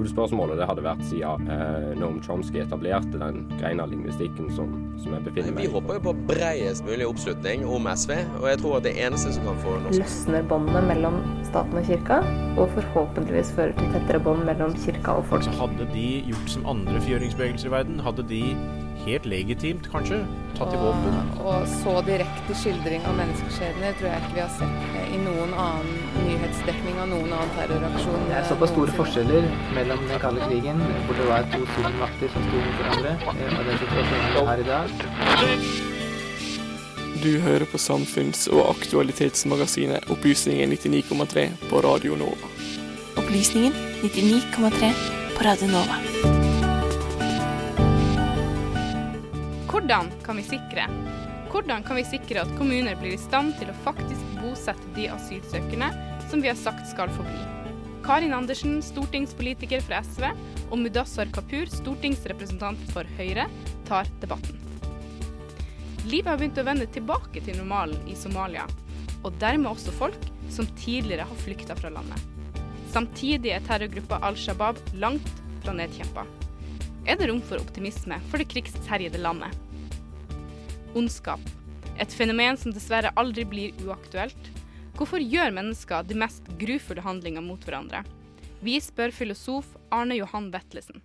Hovedspørsmålet det hadde vært siden eh, Noam Chomsky etablerte den greina lingvistikken som, som jeg befinner meg i. Vi håper jo på bredest mulig oppslutning om SV, og jeg tror at det eneste som kan få norsk løsner båndene mellom staten og kirka, og forhåpentligvis fører til tettere bånd mellom kirka og folk. Så hadde de gjort som andre fjøringsbevegelser i verden, hadde de helt legitimt, kanskje, tatt i våpen. Og så direkte skildring av menneskeskjebner tror jeg ikke vi har sett i noen annen nyhetsdekning av noen annen terroraksjon. Det er såpass store forskjeller mellom den kalde krigen, hvor det var to supermakter som sto mot hverandre, eh, og den situasjonen vi har i dag. Du hører på samfunns- og aktualitetsmagasinet Opplysningen 99,3 på Radio Nova. Opplysningen 99,3 på Radio Nova. Hvordan kan vi sikre Hvordan kan vi sikre at kommuner blir i stand til å faktisk bosette de asylsøkerne som vi har sagt skal få bli? Karin Andersen, stortingspolitiker fra SV, og Mudassar Kapur, stortingsrepresentant for Høyre, tar debatten. Livet har begynt å vende tilbake til normalen i Somalia, og dermed også folk som tidligere har flykta fra landet. Samtidig er terrorgruppa Al Shabaab langt fra nedkjempa. Er det rom for optimisme for det krigsherjede landet? Ondskap. Et fenomen som dessverre aldri blir uaktuelt. Hvorfor gjør mennesker de mest grufulle handlinger mot hverandre? Vi spør filosof Arne Johan Vetlesen.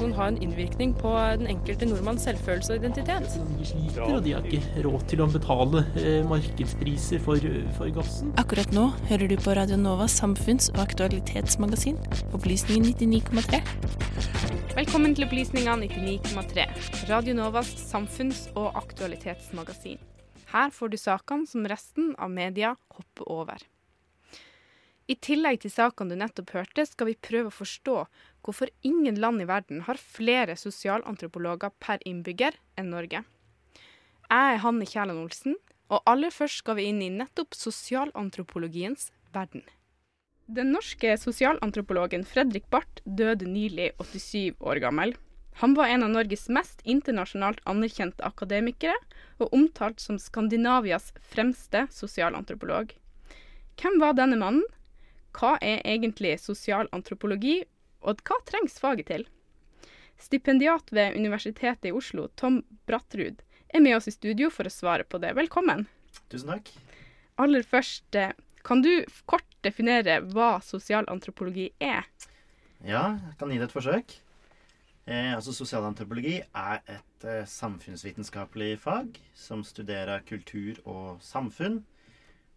En har en innvirkning på den enkelte nordmanns selvfølelse og identitet. De sliter, og de har ikke råd til å betale eh, markedspriser for, for gassen. Akkurat nå hører du på Radio Novas samfunns- og aktualitetsmagasin, Opplysningen 99,3. Velkommen til Opplysninga 99,3, Radio Novas samfunns- og aktualitetsmagasin. Her får du sakene som resten av media hopper over. I tillegg til sakene du nettopp hørte, skal vi prøve å forstå hvorfor ingen land i verden har flere sosialantropologer per innbygger enn Norge. Jeg er Hanne Kjæland Olsen, og aller først skal vi inn i nettopp sosialantropologiens verden. Den norske sosialantropologen Fredrik Barth døde nylig, 87 år gammel. Han var en av Norges mest internasjonalt anerkjente akademikere, og omtalt som Skandinavias fremste sosialantropolog. Hvem var denne mannen? Hva er egentlig sosialantropologi, og hva trengs faget til? Stipendiat ved Universitetet i Oslo, Tom Brattrud, er med oss i studio for å svare på det. Velkommen. Tusen takk. Aller først, kan du kort definere hva sosialantropologi er? Ja, jeg kan gi det et forsøk. Eh, altså Sosialantropologi er et eh, samfunnsvitenskapelig fag som studerer kultur og samfunn,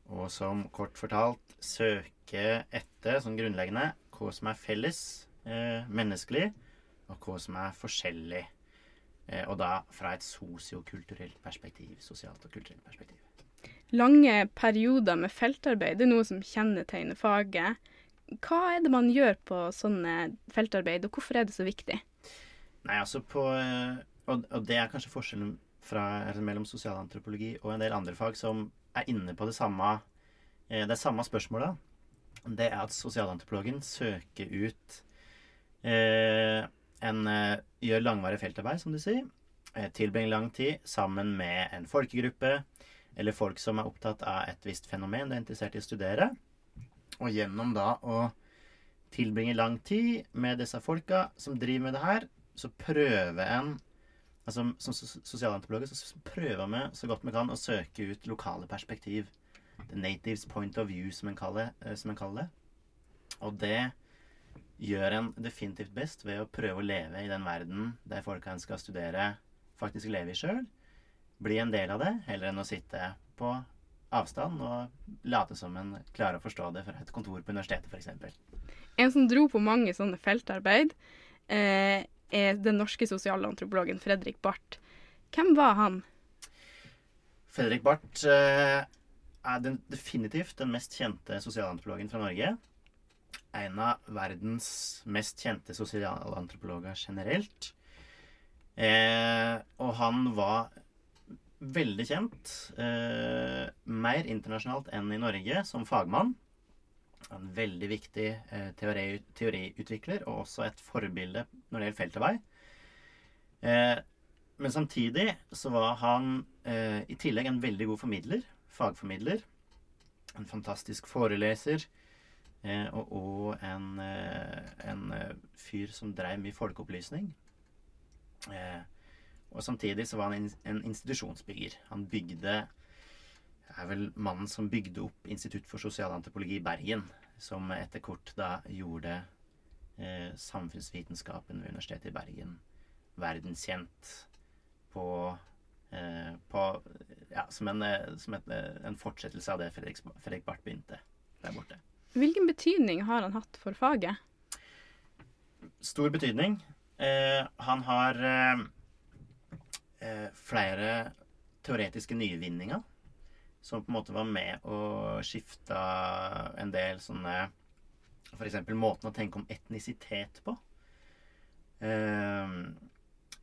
og som kort fortalt søker etter, som grunnleggende, hva som er felles eh, menneskelig, og hva som er forskjellig. Eh, og da fra et sosiokulturelt perspektiv. Sosialt og kulturelt perspektiv. Lange perioder med feltarbeid det er noe som kjennetegner faget. Hva er det man gjør på sånne feltarbeid, og hvorfor er det så viktig? Nei, altså på Og, og det er kanskje forskjellen fra, mellom sosialantropologi og en del andre fag som er inne på det samme eh, det samme spørsmålet. Det er at sosialantropologen søker ut eh, en eh, Gjør langvarig feltarbeid, som de sier. Eh, tilbringer lang tid sammen med en folkegruppe eller folk som er opptatt av et visst fenomen er interessert i å studere. Og gjennom da å tilbringe lang tid med disse folka som driver med det her, så prøver en altså Som sosialantropologer så prøver vi så godt vi kan å søke ut lokale perspektiv. The natives point of view, kaller, som en kaller det. Og det gjør en definitivt best ved å prøve å leve i den verden der folka en skal studere, faktisk lever i sjøl. Bli en del av det, heller enn å sitte på avstand og late som en klarer å forstå det fra et kontor på universitetet, f.eks. En som dro på mange sånne feltarbeid, eh, er den norske sosialantropologen Fredrik Barth. Hvem var han? Fredrik Barth eh, er den, definitivt den mest kjente sosialantropologen fra Norge. En av verdens mest kjente sosialantropologer generelt. Eh, og han var veldig kjent. Eh, mer internasjonalt enn i Norge som fagmann. En veldig viktig eh, teori, teoriutvikler og også et forbilde når det gjelder feltarbeid. Eh, men samtidig så var han eh, i tillegg en veldig god formidler. Fagformidler. En fantastisk foreleser. Eh, og, og en, eh, en fyr som drev mye folkeopplysning. Eh, og samtidig så var han en, institusjonsbygger. Han bygde Det er vel mannen som bygde opp Institutt for sosialantropologi i Bergen. Som etter kort da gjorde eh, samfunnsvitenskapen ved Universitetet i Bergen verdenskjent på, eh, på Ja, som, en, eh, som et, eh, en fortsettelse av det Fredrik, Fredrik Barth begynte der borte. Hvilken betydning har han hatt for faget? Stor betydning. Eh, han har eh, flere teoretiske nyvinninger som på en måte var med og skifta en del sånne F.eks. måten å tenke om etnisitet på. Eh,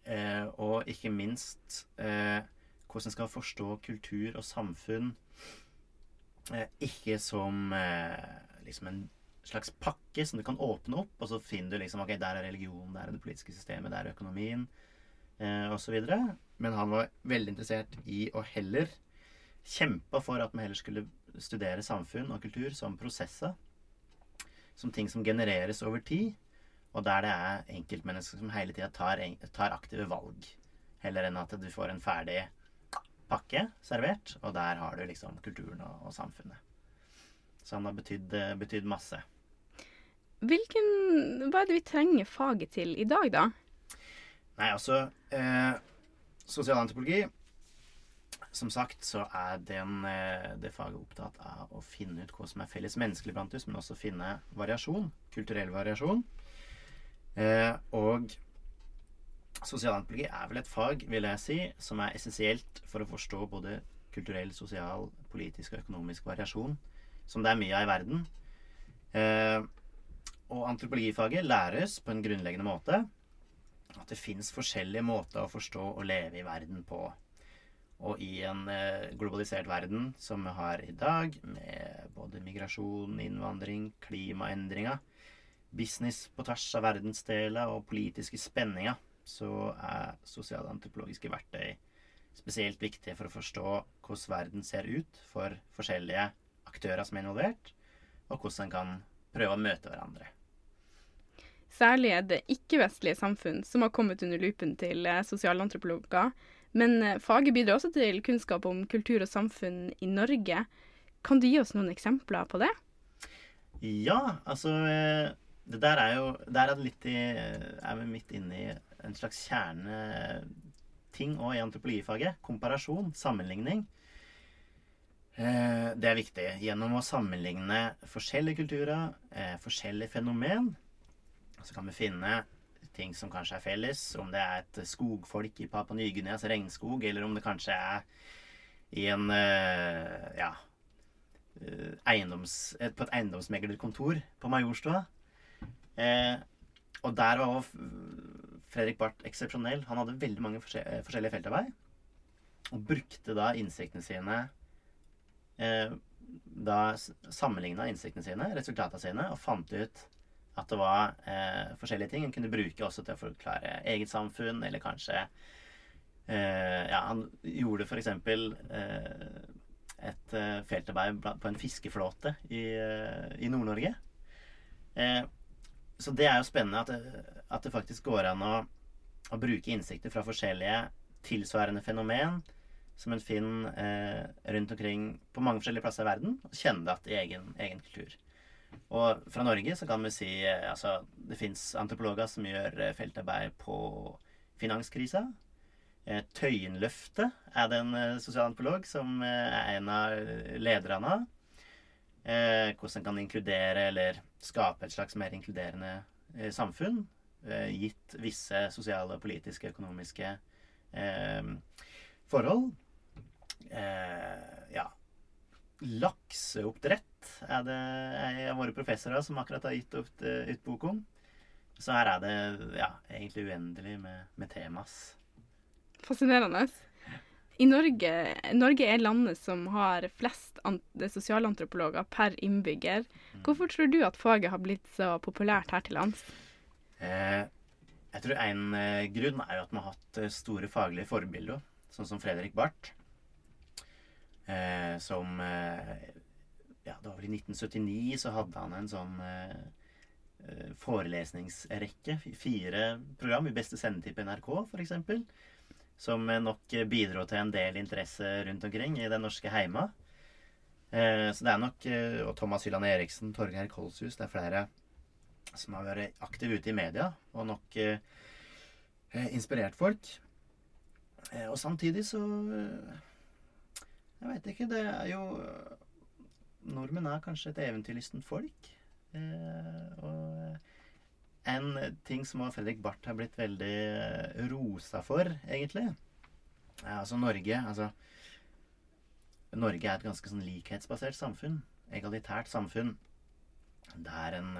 eh, og ikke minst eh, hvordan skal forstå kultur og samfunn eh, ikke som eh, liksom en slags pakke som du kan åpne opp, og så finner du liksom Ok, der er religion, der er det politiske systemet, der er økonomien, eh, osv. Men han var veldig interessert i å heller kjempa for at vi heller skulle studere samfunn og kultur som prosesser. Som ting som genereres over tid, og der det er enkeltmennesker som hele tida tar, tar, aktive valg. Heller enn at du får en ferdig pakke servert, og der har du liksom kulturen og, og samfunnet. Så han har betydd, betydd masse. Hvilken, hva er det vi trenger faget til i dag, da? Nei, altså eh, Sosialantropologi Som sagt så er den, eh, det faget opptatt av å finne ut hva som er felles menneskelig blant oss, men også finne variasjon. Kulturell variasjon. Eh, og sosialantropologi er vel et fag, vil jeg si, som er essensielt for å forstå både kulturell, sosial, politisk og økonomisk variasjon, som det er mye av i verden. Eh, og antropologifaget læres på en grunnleggende måte at det fins forskjellige måter å forstå og leve i verden på. Og i en eh, globalisert verden som vi har i dag, med både migrasjon, innvandring, klimaendringer, business på tvers av verdensdeler og politiske spenninger, så er sosialantropologiske verktøy spesielt viktige for å forstå hvordan verden ser ut for forskjellige aktører som er involvert, og hvordan en kan prøve å møte hverandre. Særlig er det ikke-vestlige samfunn som har kommet under lupen til eh, sosialantropologer. Men eh, faget bidrar også til kunnskap om kultur og samfunn i Norge. Kan du gi oss noen eksempler på det? Ja, altså eh, Det der er jo Der er, litt i, er vi midt inne i en slags kjerneting òg i antropologifaget. Komparasjon, sammenligning. Det er viktig. Gjennom å sammenligne forskjellige kulturer, forskjellige fenomen, så kan vi finne ting som kanskje er felles. Om det er et skogfolk i Papua Ny-Guineas regnskog, eller om det kanskje er i en ja, eiendoms, på et eiendomsmeglerkontor på Majorstua. Eh, og der var også Fredrik Barth eksepsjonell. Han hadde veldig mange forskjellige feltarbeid. Og brukte da innsiktene sine eh, Da sammenligna innsiktene sine, resultatene sine, og fant ut at det var eh, forskjellige ting en kunne bruke også til å forklare eget samfunn, eller kanskje eh, Ja, han gjorde f.eks. Eh, et eh, feltarbeid på en fiskeflåte i, eh, i Nord-Norge. Eh, så det er jo spennende at det, at det faktisk går an å, å, bruke innsikter fra forskjellige tilsvarende fenomen som en finner rundt omkring på mange forskjellige plasser i verden, og kjenne det igjen i egen, egen kultur. Og fra Norge så kan vi si altså det fins antropologer som gjør feltarbeid på finanskrisa. Tøyenløftet er det en sosialantropolog som er en av lederne av. Hvordan en kan inkludere eller skape et slags mer inkluderende samfunn. Gitt visse sosiale, politiske, økonomiske eh, forhold. Eh, ja. Lakseoppdrett er det en av våre professorer som akkurat har gitt ut, ut bok om. Så her er det ja, egentlig uendelig med, med temas. Fascinerende. I Norge, Norge er landet som har flest sosialantropologer per innbygger. Hvorfor tror du at faget har blitt så populært her til lands? Eh, jeg tror en eh, grunn er jo at man har hatt eh, store faglige forbilder, sånn som Fredrik Barth. Eh, som eh, Ja, det var vel i 1979 så hadde han en sånn eh, forelesningsrekke. Fire program i beste sendetid på NRK, f.eks. Som nok bidro til en del interesse rundt omkring i den norske heima. så det er nok Og Thomas Hylland Eriksen, Torgeir Kolshus, det er flere som har vært aktive ute i media og nok eh, inspirert folk. Eh, og samtidig så eh, Jeg veit ikke. Det er jo Nordmenn er kanskje et eventyrlystent folk. Eh, og en ting som Fredrik Barth har blitt veldig eh, rosa for, egentlig, er altså Norge. Altså Norge er et ganske sånn likhetsbasert samfunn. Egalitært samfunn. Der en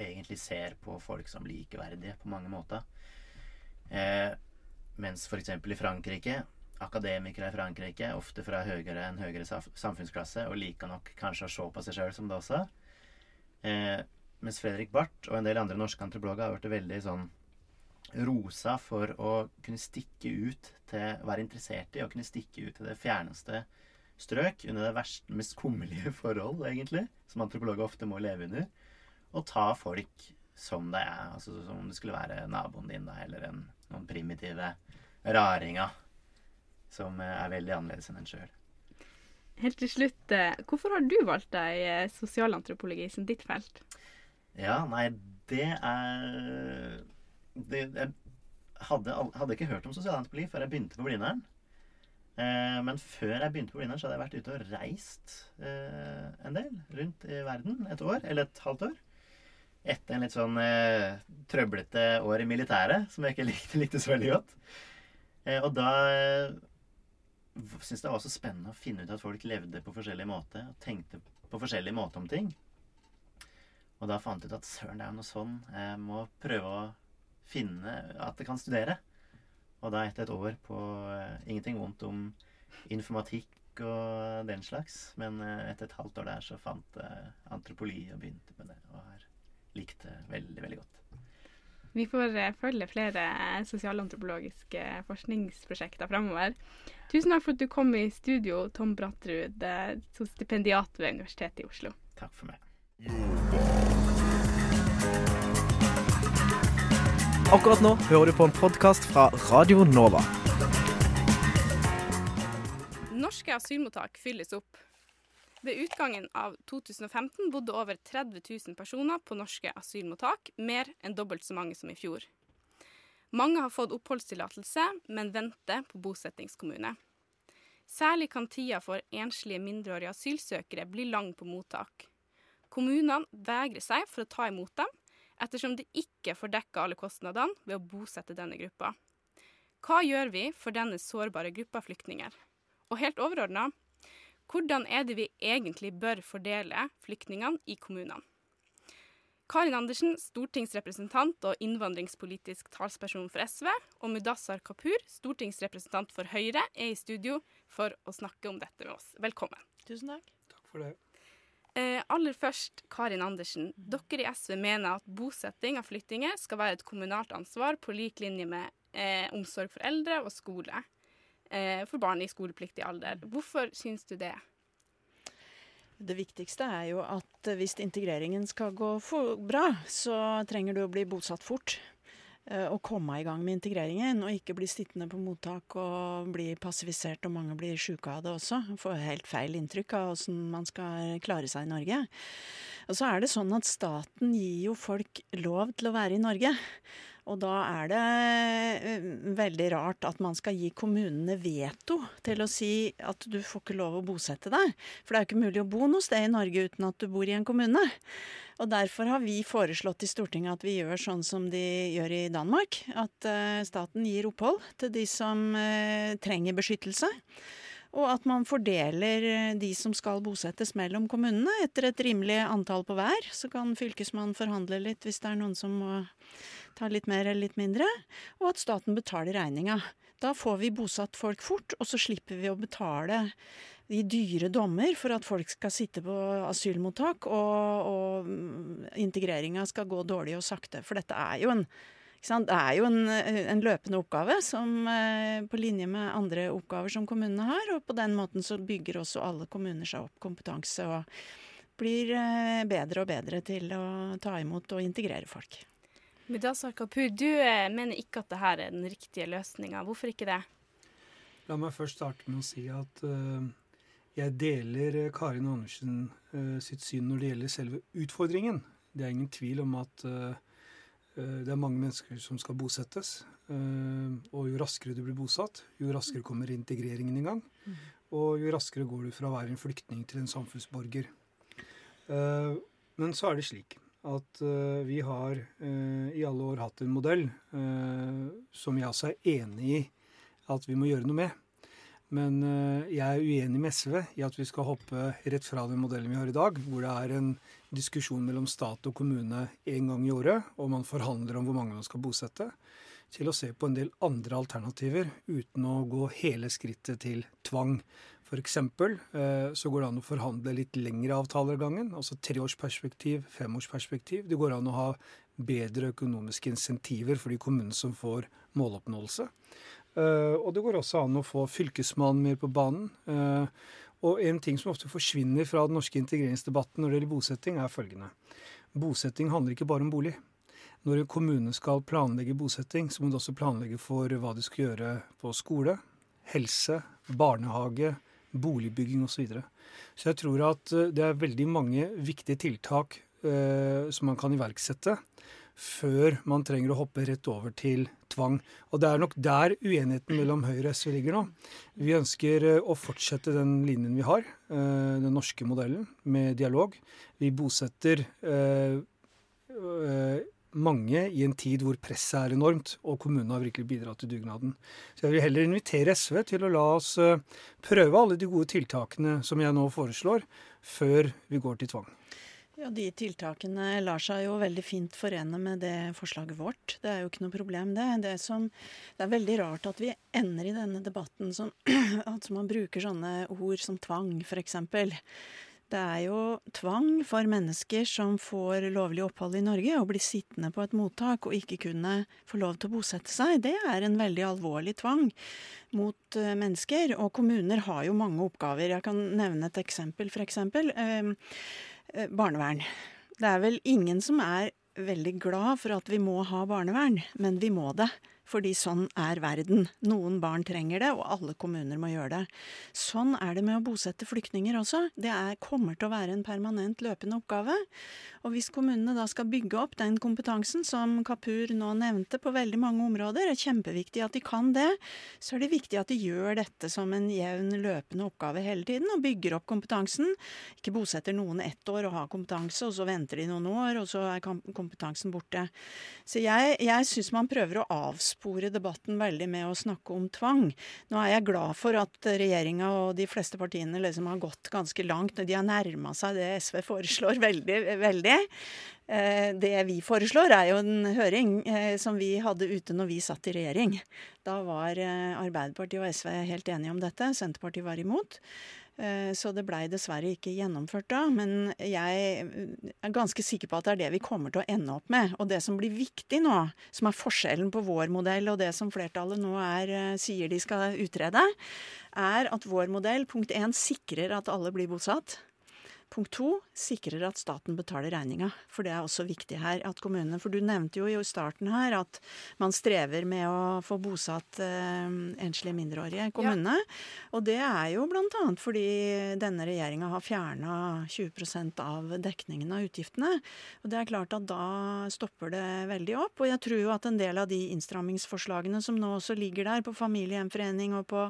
egentlig ser på folk som likeverdige på mange måter. Eh, mens f.eks. i Frankrike Akademikere i Frankrike, ofte fra høyere enn høyere samfunnsklasse, og liker nok kanskje å se på seg sjøl som det også. Eh, mens Fredrik Barth og en del andre norske antropologer har blitt veldig sånn rosa for å kunne stikke ut til Være interessert i å kunne stikke ut til det fjerneste strøk under det verst, mest kummerlige forhold, egentlig, som antropologer ofte må leve under og ta folk som det er. Altså Som om det skulle være naboen din, da, eller en, noen primitive raringer som eh, er veldig annerledes enn en sjøl. Helt til slutt, eh, hvorfor har du valgt deg eh, sosialantropologi som ditt felt? Ja, nei, det er det, Jeg hadde, hadde, ikke hørt om sosialantropologi før jeg begynte på Blindern. Eh, men før jeg begynte på Blindern, så hadde jeg vært ute og reist eh, en del rundt i verden. Et år, eller et halvt år etter en litt sånn eh, trøblete år i militæret, som jeg ikke likte, likte så veldig godt. Og da syntes det var så spennende å finne ut at folk levde på forskjellig måte og tenkte på forskjellig måte om ting. Og da fant jeg ut at søren, det er noe sånn. Jeg må prøve å finne at jeg kan studere. Og da etter et år på uh, ingenting vondt om informatikk og den slags, men uh, etter et halvt år der så fant jeg antropoli og begynte med det. og har likte veldig, veldig godt. Vi får eh, følge flere sosialantropologiske forskningsprosjekter framover. Tusen takk for at du kom i studio, Tom Brattrud, som stipendiat ved Universitetet i Oslo. Takk for meg. Akkurat nå hører du på en podkast fra Radio Nova. Norske asylmottak fylles opp. Ved utgangen av 2015 bodde over 30 000 personer på norske asylmottak, mer enn dobbelt så mange som i fjor. Mange har fått oppholdstillatelse, men venter på bosettingskommune. Særlig kan tida for enslige mindreårige asylsøkere bli lang på mottak. Kommunene vegrer seg for å ta imot dem, ettersom de ikke får dekka alle kostnadene ved å bosette denne gruppa. Hva gjør vi for denne sårbare gruppa flyktninger? Og helt overordna, hvordan er det vi egentlig bør fordele flyktningene i kommunene? Karin Andersen, stortingsrepresentant og innvandringspolitisk talsperson for SV, og Mudassar Kapur, stortingsrepresentant for Høyre, er i studio for å snakke om dette med oss. Velkommen. Tusen takk. Takk for det. Eh, aller først, Karin Andersen. Dere i SV mener at bosetting av flyktninger skal være et kommunalt ansvar på lik linje med eh, omsorg for eldre og skole eh, for barn i skolepliktig alder. Hvorfor syns du det? Det viktigste er jo at hvis integreringen skal gå bra, så trenger du å bli bosatt fort. Eh, og komme i gang med integreringen, og ikke bli sittende på mottak og bli passivisert. Og mange blir sjuke av det også. Får helt feil inntrykk av åssen man skal klare seg i Norge. Og så er det sånn at staten gir jo folk lov til å være i Norge. Og da er det eh, veldig rart at man skal gi kommunene veto til å si at du får ikke lov å bosette deg. For det er jo ikke mulig å bo noe sted i Norge uten at du bor i en kommune. Og derfor har vi foreslått i Stortinget at vi gjør sånn som de gjør i Danmark. At uh, staten gir opphold til de som uh, trenger beskyttelse. Og at man fordeler de som skal bosettes mellom kommunene etter et rimelig antall på hver. Så kan fylkesmannen forhandle litt hvis det er noen som må ta litt mer eller litt mindre, og at staten betaler regninga. Da får vi bosatt folk fort, og så slipper vi å betale de dyre dommer for at folk skal sitte på asylmottak, og, og integreringa skal gå dårlig og sakte. For dette er jo en, det er jo en, en løpende oppgave som, eh, på linje med andre oppgaver som kommunene har. Og på den måten så bygger også alle kommuner seg opp kompetanse og blir eh, bedre og bedre til å ta imot og integrere folk. Mudasar Kapur, du eh, mener ikke at dette er den riktige løsninga. Hvorfor ikke det? La meg først starte med å si at uh, jeg deler Karin Andersen uh, sitt syn når det gjelder selve utfordringen. Det er ingen tvil om at uh, det er mange mennesker som skal bosettes. og jo raskere du blir bosatt, jo raskere kommer integreringen i gang. Mm. Og jo raskere går du fra å være en flyktning til en samfunnsborger. men så er det slik at uh, vi har uh, i alle år hatt en modell uh, som jeg også er enig i at vi må gjøre noe med. Men jeg er uenig med SV i at vi skal hoppe rett fra den modellen vi har i dag, hvor det er en diskusjon mellom stat og kommune én gang i året, og man forhandler om hvor mange man skal bosette, til å se på en del andre alternativer uten å gå hele skrittet til tvang. F.eks. Eh, så går det an å forhandle litt lengre avtaler gangen, altså treårsperspektiv, femårsperspektiv. Det går an å ha bedre økonomiske insentiver for de kommunene som får måloppnåelse. Eh, og det går også an å få Fylkesmannen mer på banen. Eh, og en ting som ofte forsvinner fra den norske integreringsdebatten når det gjelder bosetting, er følgende. Bosetting handler ikke bare om bolig. Når en kommune skal planlegge bosetting, så må du også planlegge for hva du skal gjøre på skole, helse, barnehage, boligbygging osv. Så, videre. så jeg tror at eh, det er veldig mange viktige tiltak eh, som man kan iverksette før man trenger å hoppe rett over til tvang. Og det er nok der uenigheten mellom Høyre og SV ligger nå. Vi ønsker eh, å fortsette den linjen vi har, eh, den norske modellen, med dialog. Vi bosetter eh, mange i en tid hvor presset er enormt, og kommunene har virkelig bidratt til dugnaden. Så jeg vil heller invitere SV til å la oss eh, prøve alle de gode tiltakene som jeg nå foreslår, før vi går til tvang. Ja, De tiltakene lar seg jo veldig fint forene med det forslaget vårt. Det er jo ikke noe problem, det. Det, som, det er veldig rart at vi ender i denne debatten som at man bruker sånne ord som tvang, f.eks. Det er jo tvang for mennesker som får lovlig opphold i Norge, å bli sittende på et mottak og ikke kunne få lov til å bosette seg. Det er en veldig alvorlig tvang mot eh, mennesker. Og kommuner har jo mange oppgaver. Jeg kan nevne et eksempel, f.eks. Eh, eh, barnevern. Det er vel ingen som er veldig glad for at vi må ha barnevern, men vi må det. Fordi sånn er verden. Noen barn trenger det, og alle kommuner må gjøre det. Sånn er det med å bosette flyktninger også. Det er, kommer til å være en permanent løpende oppgave. Og hvis kommunene da skal bygge opp den kompetansen som Kapur nå nevnte på veldig mange områder, er kjempeviktig at de kan det, så er det viktig at de gjør dette som en jevn, løpende oppgave hele tiden, og bygger opp kompetansen. Ikke bosetter noen ett år og har kompetanse, og så venter de noen år, og så er kompetansen borte. Så jeg, jeg syns man prøver å avspore avspore debatten veldig med å snakke om tvang. Nå er jeg glad for at regjeringa og de fleste partiene liksom har gått ganske langt. De har nærma seg det SV foreslår veldig, veldig. Eh, det vi foreslår, er jo en høring eh, som vi hadde ute når vi satt i regjering. Da var eh, Arbeiderpartiet og SV helt enige om dette. Senterpartiet var imot. Eh, så det blei dessverre ikke gjennomført da. Men jeg er ganske sikker på at det er det vi kommer til å ende opp med. Og det som blir viktig nå, som er forskjellen på vår modell og det som flertallet nå er, eh, sier de skal utrede, er at vår modell punkt én sikrer at alle blir bosatt. Punkt to sikrer at staten betaler regninga. For det er også viktig her at kommunene For du nevnte jo i starten her at man strever med å få bosatt eh, enslige mindreårige i kommunene. Ja. Og det er jo bl.a. fordi denne regjeringa har fjerna 20% av dekningen av utgiftene. Og det er klart at da stopper det veldig opp. Og jeg tror jo at en del av de innstrammingsforslagene som nå også ligger der, på familiegjenforening og på,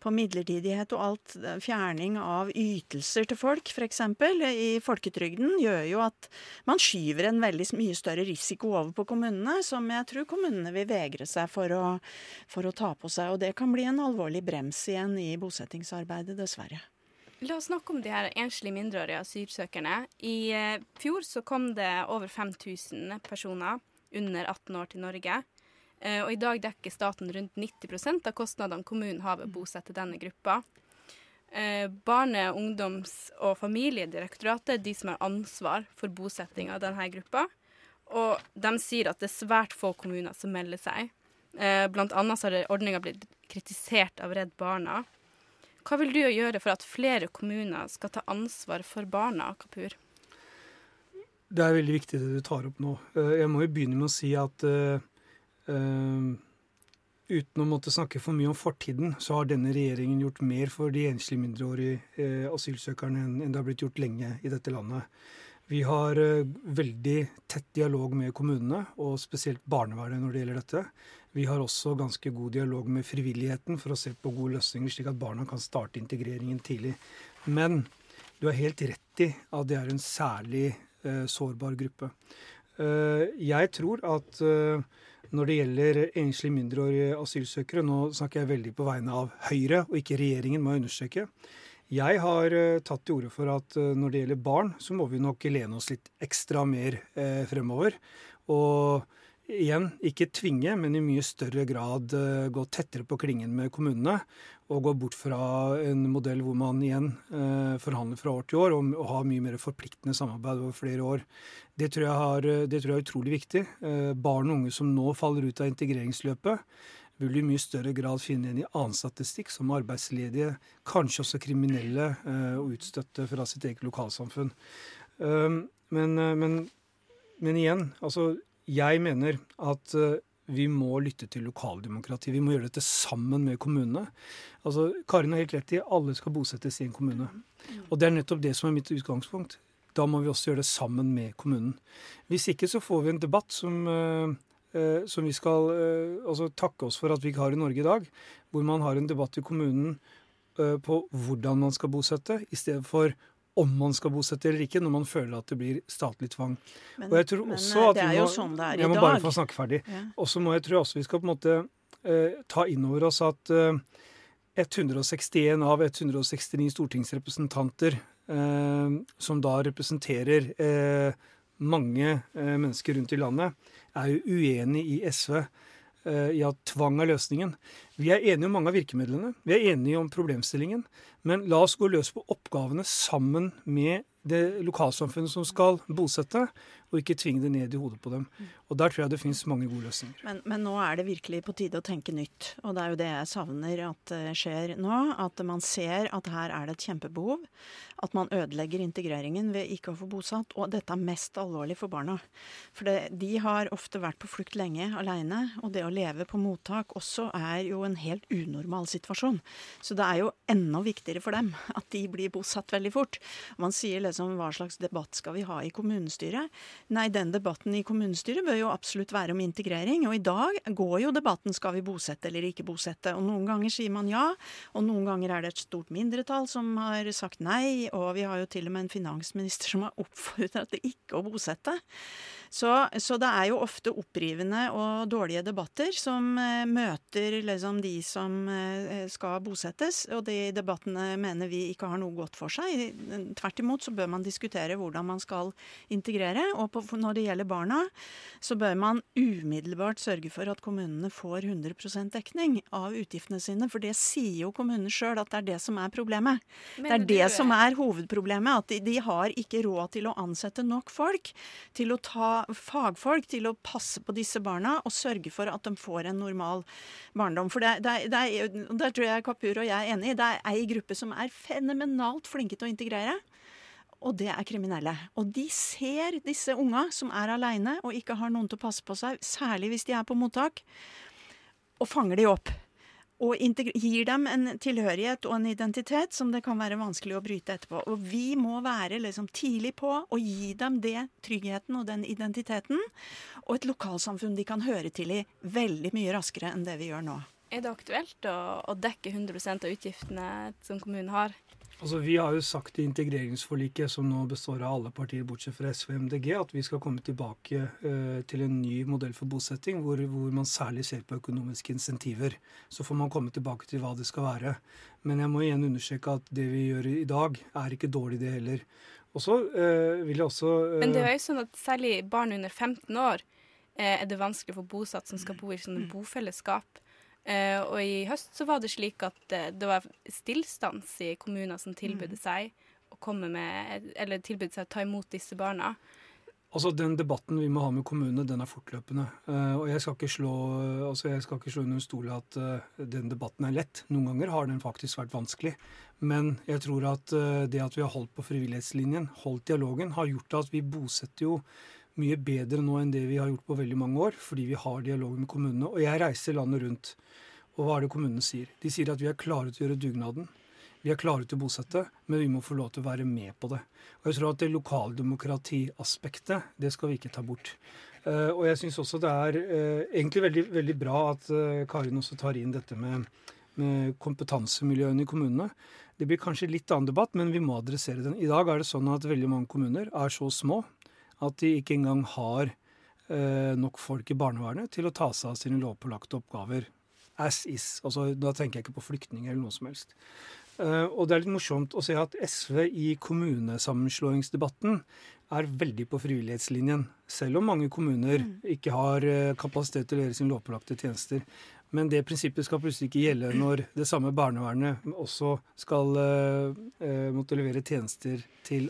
på midlertidighet og alt, fjerning av ytelser til folk, f.eks i folketrygden gjør jo at man skyver en veldig mye større risiko over på kommunene, som jeg tror kommunene vil vegre seg for å, for å ta på seg. Og det kan bli en alvorlig brems igjen i bosettingsarbeidet, dessverre. La oss snakke om de her enslige mindreårige asylsøkerne. I eh, fjor så kom det over 5000 personer under 18 år til Norge. Eh, og i dag dekker staten rundt 90% av kostnadene kommunen har ved å bosette denne gruppa. Eh, Barne-, ungdoms- og familiedirektoratet de som har ansvar for bosetting av denne gruppa. Og de sier at det er svært få kommuner som melder seg. Eh, blant annet så har ordninga blitt kritisert av Redd Barna. Hva vil du gjøre for at flere kommuner skal ta ansvar for barna, Kapur? Det er veldig viktig det du tar opp nå. Eh, Jeg må jo begynne med å si at eh, eh, uten å måtte snakke for mye om fortiden, så har denne regjeringen gjort mer for de enslige mindreårige eh, asylsøkerne enn det har blitt gjort lenge i dette landet. Vi har eh, veldig tett dialog med kommunene, og spesielt barnevernet når det gjelder dette. Vi har også ganske god dialog med frivilligheten for å se på gode løsninger, slik at barna kan starte integreringen tidlig. Men du har helt rett i at det er en særlig eh, sårbar gruppe. Eh, jeg tror at eh, når det gjelder enslige mindreårige asylsøkere, nå snakker jeg veldig på vegne av Høyre og ikke regjeringen, må jeg understreke. Jeg har eh, tatt til orde for at eh, når det gjelder barn, så må vi nok lene oss litt ekstra mer eh, fremover. Og igjen, ikke tvinge, men i mye større grad eh, gå tettere på klingen med kommunene. Og gå bort fra en modell hvor man igjen eh, forhandler fra år til år, og, og har mye mer forpliktende samarbeid over flere år. Det tror jeg, har, eh, det tror jeg er utrolig viktig. Barn og unge som nå faller ut av integreringsløpet, vil i mye større grad finne igjen i annen statistikk, som arbeidsledige, kanskje også kriminelle og utstøtte fra sitt eget lokalsamfunn. Men, men, men igjen, altså jeg mener at eh, vi må lytte til lokaldemokratiet. Vi må gjøre dette sammen med kommunene. Altså, Karin har helt rett i alle skal bosettes i en kommune. Og det er nettopp det som er mitt utgangspunkt. Da må vi også gjøre det sammen med kommunen. Hvis ikke så får vi en debatt som, eh, eh, som vi skal altså takke oss for at vi ikke har i Norge i dag. Hvor man har en debatt i kommunen på hvordan man skal bosette, i stedet for om man skal bosette eller ikke, når man føler at det blir statlig tvang. Men- og jeg tror også eh, at det vi er jo må, sånn det er i Jeg må bare få snakke ferdig. Ja. Og så må jeg tror også vi skal på en måte eh, ta inn over oss at eh, 161 av 169 stortingsrepresentanter, eh, som da representerer eh, mange eh, mennesker rundt i landet, er jo uenig i SV eh, i at tvang er løsningen. Vi er enige om mange av virkemidlene, vi er enige om problemstillingen, men la oss gå løs på oppgavene sammen med det lokalsamfunnet som skal bosette, og ikke tvinge det ned i hodet på dem. Og der tror jeg det finnes mange gode løsninger. Men, men nå er det virkelig på tide å tenke nytt. Og det er jo det jeg savner at det skjer nå. At man ser at her er det et kjempebehov. At man ødelegger integreringen ved ikke å få bosatt. Og dette er mest alvorlig for barna. For det, de har ofte vært på flukt lenge aleine. Og det å leve på mottak også er jo en helt unormal situasjon. Så det er jo enda viktigere for dem at de blir bosatt veldig fort. Man sier liksom hva slags debatt skal vi ha i kommunestyret? Nei, den debatten i kommunestyret bør jo absolutt være om integrering. Og i dag går jo debatten skal vi bosette eller ikke bosette. Og noen ganger sier man ja, og noen ganger er det et stort mindretall som har sagt nei. Og vi har jo til og med en finansminister som har oppfordret til ikke å bosette. Så, så det er jo ofte opprivende og dårlige debatter som eh, møter liksom de som eh, skal bosettes. Og de debattene mener vi ikke har noe godt for seg. Tvert imot så bør man diskutere hvordan man skal integrere. Og på, når det gjelder barna, så bør man umiddelbart sørge for at kommunene får 100% dekning av utgiftene sine. For det sier jo kommunene sjøl at det er det som er problemet. Mener det er det du- som er hovedproblemet. At de, de har ikke råd til å ansette nok folk til å ta fagfolk til å passe på disse barna og sørge for at de får en normal barndom. For det, det, det er, der tror jeg Kapur og jeg er enige. Det er ei gruppe som er fenomenalt flinke til å integrere. Og det er kriminelle. Og de ser disse unga som er aleine og ikke har noen til å passe på seg, særlig hvis de er på mottak, og fanger de opp. Og gir dem en tilhørighet og en identitet som det kan være vanskelig å bryte etterpå. Og vi må være liksom tidlig på og gi dem det tryggheten og den identiteten, og et lokalsamfunn de kan høre til i veldig mye raskere enn det vi gjør nå. Er det aktuelt å, å dekke 100% av utgiftene som kommunen har? Altså, Vi har jo sagt i integreringsforliket, som nå består av alle partier bortsett fra SV og MDG, at vi skal komme tilbake eh, til en ny modell for bosetting, hvor, hvor man særlig ser på økonomiske insentiver. Så får man komme tilbake til hva det skal være. Men jeg må igjen understreke at det vi gjør i dag, er ikke dårlig, det heller. Og så eh, vil jeg også eh, Men det er jo sånn at særlig barn under 15 år eh, er det vanskelig for bosatt som skal bo i sånne bofellesskap. Eh, og i høst så var det slik at eh, det var stillstans i kommuner som tilbød seg å komme med, eller tilbød seg å ta imot disse barna. Altså Den debatten vi må ha med kommunene, den er fortløpende. Eh, og jeg skal ikke slå, altså jeg skal ikke slå under stol at den debatten er lett. Noen ganger har den faktisk vært vanskelig. Men jeg tror at det at vi har holdt på frivillighetslinjen, holdt dialogen, har gjort at vi bosetter jo mye bedre nå enn det vi har gjort på veldig mange år, fordi vi har dialog med kommunene. Og jeg reiser landet rundt. Og hva er det kommunene sier? De sier at vi er klare til å gjøre dugnaden. Vi er klare til å bosette, men vi må få lov til å være med på det. Og jeg tror at det lokaldemokratiaspektet, det skal vi ikke ta bort. Uh, og jeg syns også det er uh, egentlig veldig, veldig bra at uh, Karin også tar inn dette med, med kompetansemiljøene i kommunene. Det blir kanskje litt annen debatt, men vi må adressere den. I dag er det sånn at veldig mange kommuner er så små at de ikke engang har nok folk i barnevernet til å ta seg av sine lovpålagte oppgaver as is. Altså, da tenker jeg ikke på flyktninger eller noe som helst. Uh, og det er litt morsomt å se at SV i kommunesammenslåingsdebatten er veldig på frivillighetslinjen. Selv om mange kommuner mm. ikke har uh, kapasitet til å gjøre sine lovpålagte tjenester. Men det prinsippet skal plutselig ikke gjelde når det samme barnevernet også skal uh, måtte levere tjenester til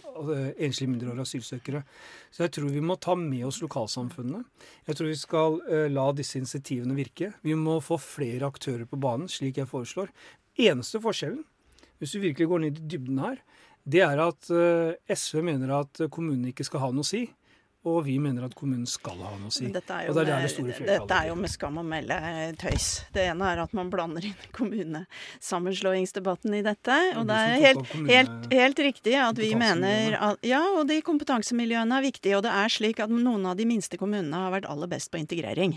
enslige mindreårige asylsøkere. Så jeg tror vi må ta med oss lokalsamfunnene. Jeg tror vi skal la disse insentivene virke. Vi må få flere aktører på banen, slik jeg foreslår. Eneste forskjellen hvis du virkelig går ned i dybden her, det er at eh, SV mener at kommunene ikke skal ha noe å si. Og vi mener at kommunen skal ha noe å si. Dette er jo, det er med, det store dette er jo med skam å melde eh, tøys. Det ene er at man blander inn kommunesammenslåingsdebatten i dette. Og det er helt, helt, helt riktig at vi mener at Ja, og de kompetansemiljøene er viktige. Og det er slik at noen av de minste kommunene har vært aller best på integrering.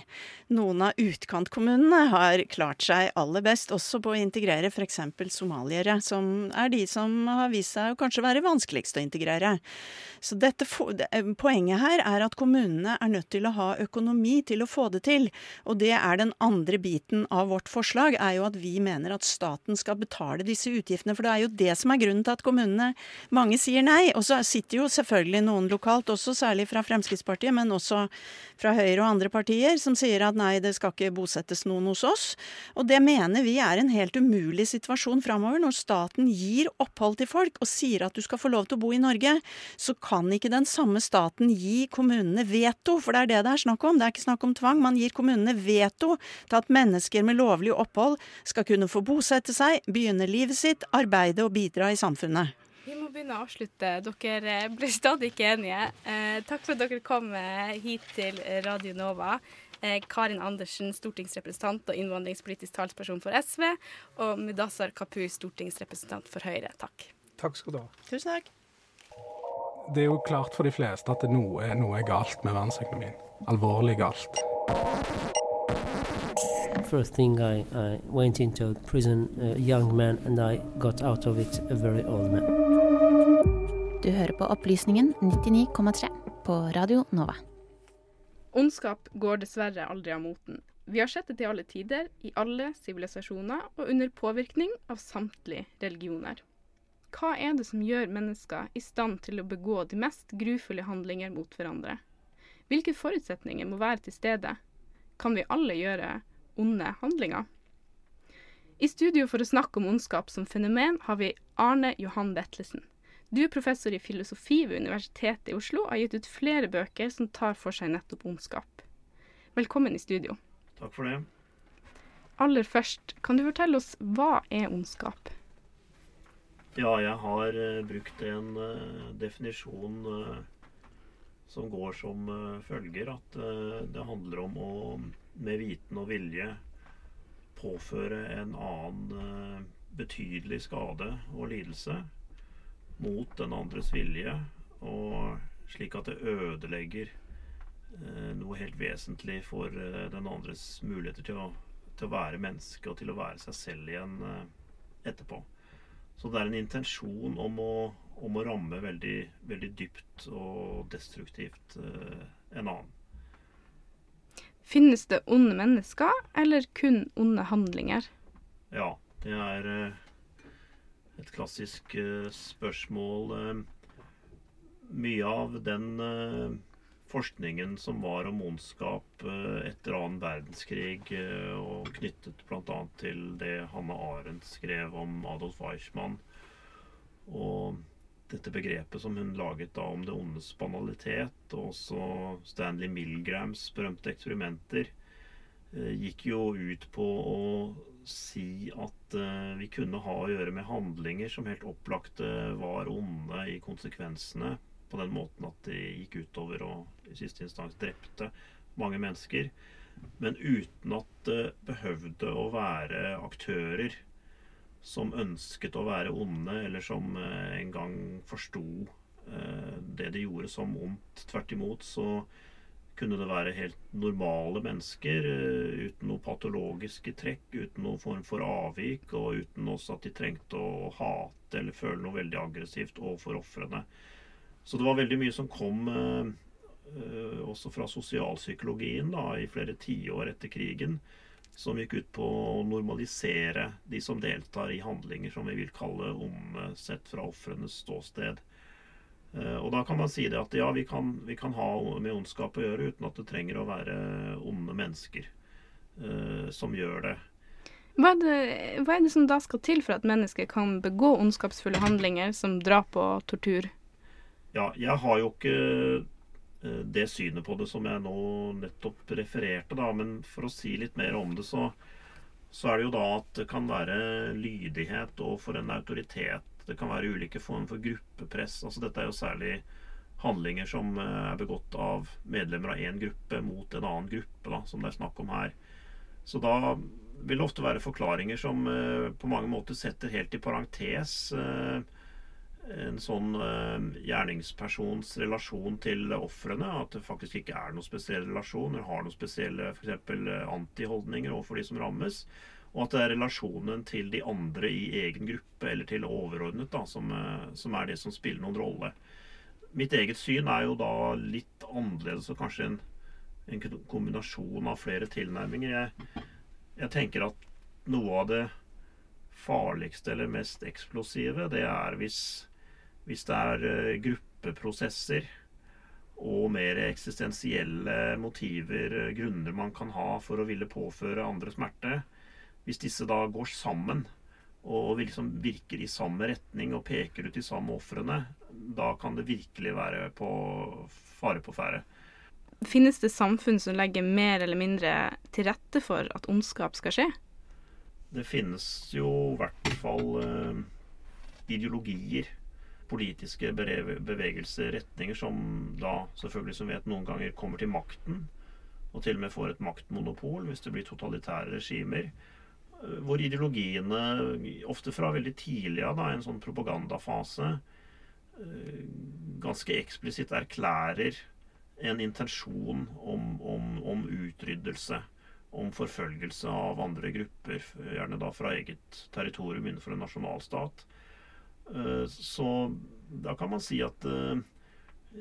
Noen av utkantkommunene har klart seg aller best også på å integrere f.eks. somaliere, som er de som har vist seg å kanskje være vanskeligst å integrere. Så dette, poenget her er at kommunene er nødt til å ha økonomi til å få det til. Og det er den andre biten av vårt forslag, er jo at vi mener at staten skal betale disse utgiftene. For det er jo det som er grunnen til at kommunene mange sier nei. Og så sitter jo selvfølgelig noen lokalt, også særlig fra Fremskrittspartiet, men også fra Høyre og andre partier, som sier at nei, det skal ikke bosettes noen hos oss. Og det mener vi er en helt umulig situasjon framover. Når staten gir opphold til folk og sier at du skal få lov til å bo i Norge, så kan ikke den samme staten gi kommunene veto, for det er det det er snakk om. Det er ikke snakk om tvang. Man gir kommunene veto til at mennesker med lovlig opphold skal kunne få bosette seg, begynne livet sitt, arbeide og bidra i samfunnet. Vi må begynne å avslutte. Dere blir stadig ikke enige. Eh, takk for at dere kom eh, hit til Radio Nova. Eh, Karin Andersen, stortingsrepresentant og innvandringspolitisk talsperson for SV. Og Mudassar Kapur, stortingsrepresentant for Høyre. Takk. Takk skal du ha. Tusen takk det er jo klart for de fleste at noe, noe er galt med verdensøkonomien. Alvorlig galt. First thing I, I went into prison, a young man, and I got out of it a very old man. Du hører på Opplysningen 99,3 på Radio Nova. Ondskap går dessverre aldri av moten. Vi har sett det til alle tider, i alle sivilisasjoner og under påvirkning av samtlige religioner. Hva er det som gjør mennesker i stand til å begå de mest grufulle handlinger mot hverandre? Hvilke forutsetninger må være til stede? Kan vi alle gjøre onde handlinger? I studio for å snakke om ondskap som fenomen har vi Arne Johan Vetlesen. Du er professor i filosofi ved Universitetet i Oslo og har gitt ut flere bøker som tar for seg nettopp ondskap. Velkommen i studio. Takk for det. Aller først, kan du fortelle oss hva er ondskap? Ja, jeg har uh, brukt en uh, definisjon uh, som går som følger at det handler om å med viten og vilje påføre en annen betydelig skade og lidelse mot den andres vilje, og slik at det ødelegger noe helt vesentlig for den andres muligheter til å, til å være menneske og til å være seg selv igjen etterpå. Så det er en intensjon om å, om å ramme veldig, veldig, dypt og destruktivt eh, en annen. Finnes det onde mennesker, eller kun onde handlinger? Ja, det er eh, et klassisk eh, spørsmål. Eh, mye av den forskningen som var om ondskap eh, etter annen verdenskrig, eh, og knyttet bl.a. til det Hanne Arendt skrev om Adolf Eichmann. Og dette begrepet som hun laget da om det ondes banalitet, og også Stanley Milgrams berømte eksperimenter, eh, gikk jo ut på å si at vi kunne ha å gjøre med handlinger som helt opplagt var onde i konsekvensene, på den måten at de gikk utover og i siste instans drepte mange mennesker. Men uten at det behøvde å være aktører som ønsket å være onde, eller som uh, en gang forsto uh, det de gjorde som ondt. Tvert imot så kunne det være helt normale mennesker uh, uten noe patologiske trekk, uten noen form for avvik, og uten også at de trengte å hate eller føle noe veldig aggressivt overfor ofrene. Så det var veldig mye som kom uh, også fra sosialpsykologien da, i flere tiår etter krigen, som gikk ut på å normalisere de som deltar i handlinger som vi vil kalle omsett sett fra ofrenes ståsted. Uh, og da kan man si det at ja, vi kan, vi kan, ha med ondskap å gjøre uten at det trenger å være onde mennesker uh, som gjør det. Hva er, det, hva er det som da skal til for at mennesker kan begå ondskapsfulle handlinger som drap og tortur? Ja, jeg har jo ikke det synet på det som jeg nå nettopp refererte, da. Men for å si litt mer om det, så, så er det jo da at det kan være lydighet overfor en autoritet. Det kan være ulike former for gruppepress. Altså dette er jo særlig handlinger som er begått av medlemmer av én gruppe mot en annen gruppe, da, som det er snakk om her. Så da vil det ofte være forklaringer som på mange måter setter helt i parentes en sånn uh, gjerningspersons relasjon til ofrene. At det faktisk ikke er noen spesiell relasjon, eller har noen spesielle f.eks. antiholdninger overfor de som rammes. Og at det er relasjonen til de andre i egen gruppe, eller til overordnet, da, som, uh, som er det som spiller noen rolle. Mitt eget syn er jo da litt annerledes og kanskje en, en kombinasjon av flere tilnærminger. Jeg, jeg tenker at noe av det farligste eller mest eksplosive, det er hvis hvis det er uh, gruppeprosesser og mer eksistensielle motiver, uh, grunner man kan ha for å ville påføre andre smerte, hvis disse da går sammen og liksom virker i samme retning og peker ut de samme ofrene, da kan det virkelig være på fare på ferde. Finnes det samfunn som legger mer eller mindre til rette for at ondskap skal skje? Det finnes jo i hvert fall eh, ideologier politiske bevegelser, retninger, som da selvfølgelig som vet noen ganger kommer til makten, og til og med får et maktmonopol hvis det blir totalitære regimer. Eh, hvor ideologiene, ofte fra veldig tidlig av, da, en sånn propagandafase, eh, ganske eksplisitt erklærer en intensjon om, om, om utryddelse. Om forfølgelse av andre grupper, gjerne da fra eget territorium innenfor en nasjonalstat. Eh, så da kan man si at eh,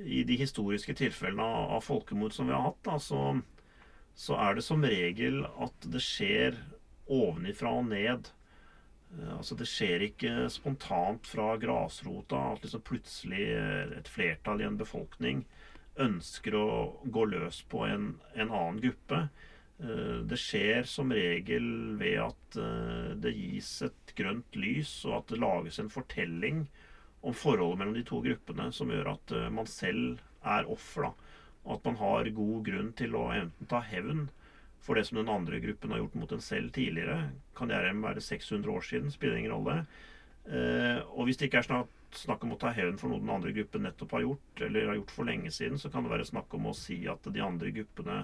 i de historiske tilfellene av folkemord som vi har hatt, da, så, så, er det som regel at det skjer ovenifra og ned. Eh, altså Det skjer ikke spontant fra grasrota at liksom plutselig et flertall i en befolkning ønsker å gå løs på en, en annen gruppe. Eh, det skjer som regel ved at eh, det gis et grønt lys, og at det lages en fortelling om forholdet mellom de to gruppene som gjør at eh, man selv er offer. Og at man har god grunn til å enten ta hevn for det som den andre gruppen har gjort mot en selv tidligere. Kan gjerne være 600 år siden, spiller ingen rolle. Og hvis det ikke er snakk om å ta hevn for noe den andre gruppen nettopp har gjort, eller har gjort for lenge siden, så kan det være snakk om å si at de andre gruppene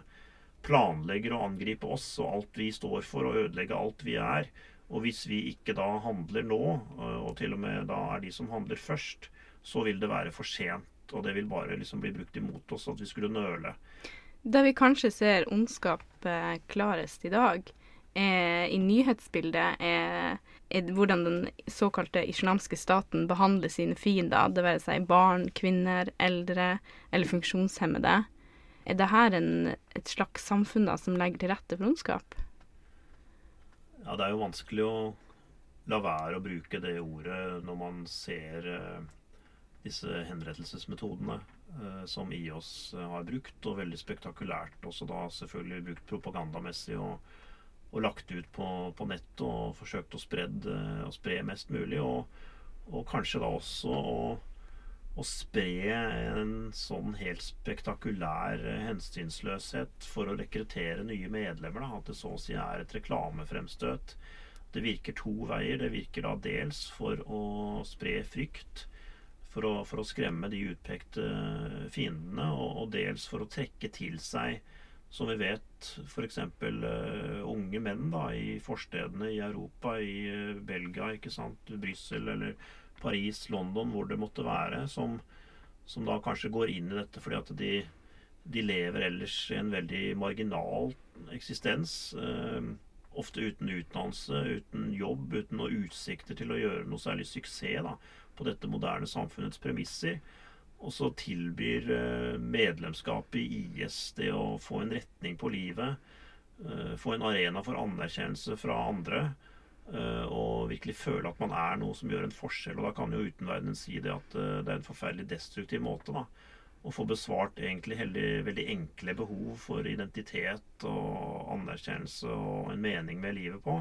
planlegger å angripe oss og alt vi står for, og ødelegge alt vi er. Og hvis vi ikke da handler nå, øh, og til og med da er de som handler først, så vil det være for sent. Og det vil bare liksom bli brukt imot oss at vi skulle nøle. Da vi kanskje ser ondskap eh, klarest i dag, er, i nyhetsbildet, er, er, hvordan den såkalte islamske staten behandler sine fiender, det være seg barn, kvinner, eldre eller funksjonshemmede. Er det her en, et slags samfunn da, som legger til rette for ondskap? Ja, det er jo vanskelig å la være å bruke det ordet når man ser eh, disse henrettelsesmetodene eh, som IOS har brukt, og veldig spektakulært også da selvfølgelig brukt propagandamessig og, og lagt ut på, på nett og forsøkt å, spredde, å spre mest mulig. Og, og kanskje da også å, å spre en sånn helt spektakulær hensynsløshet for å rekruttere nye medlemmer. Da. At det så å si er et reklamefremstøt. Det virker to veier. Det virker da dels for å spre frykt. For å, for å skremme de utpekte fiendene, og, og dels for å trekke til seg som vi vet, f.eks. Uh, unge menn da, i forstedene i Europa, i uh, Belgia, ikke sant, Brussel eller Paris, London, hvor det måtte være, som, som da kanskje går inn i dette fordi at de, de lever ellers i en veldig marginal eksistens. Eh, ofte uten utdannelse, uten jobb, uten noen utsikter til å gjøre noe særlig suksess da, på dette moderne samfunnets premisser. Og så tilbyr eh, medlemskapet i IS det å få en retning på livet, eh, få en arena for anerkjennelse fra andre, og virkelig føle at man er noe som gjør en forskjell. Og da kan jo utenverdenen si det at det er en forferdelig destruktiv måte da, å få besvart egentlig veldig, veldig enkle behov for identitet og anerkjennelse og en mening med livet på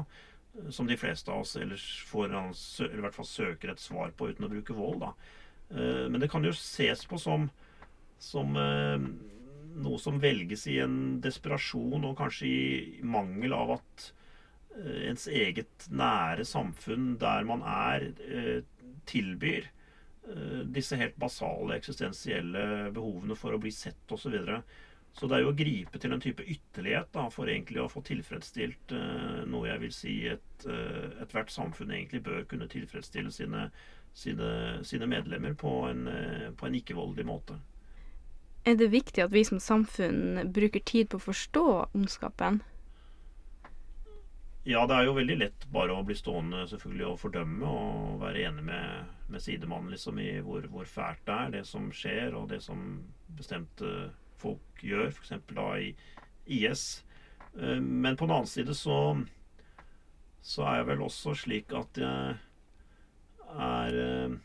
som de fleste av oss ellers får, eller i hvert fall søker et svar på uten å bruke vold. da. Eh, men det kan jo ses på som, som eh, noe som velges i en desperasjon og kanskje i mangel av at eh, ens eget nære samfunn der man er, tilbyr disse helt basale eksistensielle behovene for å bli sett osv. Så, videre. så det er jo å gripe til en type ytterlighet da, for egentlig å få tilfredsstilt noe jeg vil si ethvert et samfunn egentlig bør kunne tilfredsstille sine sine, sine medlemmer på en, eh, på en ikke-voldelig måte. Er det viktig at vi som samfunn bruker tid på å forstå ondskapen? Ja, det er jo veldig lett bare å bli stående selvfølgelig og fordømme og være enig med, med sidemannen liksom, i hvor, hvor, fælt det er, det som skjer, og det som bestemte folk gjør, f.eks. da i IS. Eh, men på den annen side så, så er jeg vel også slik at jeg er eh,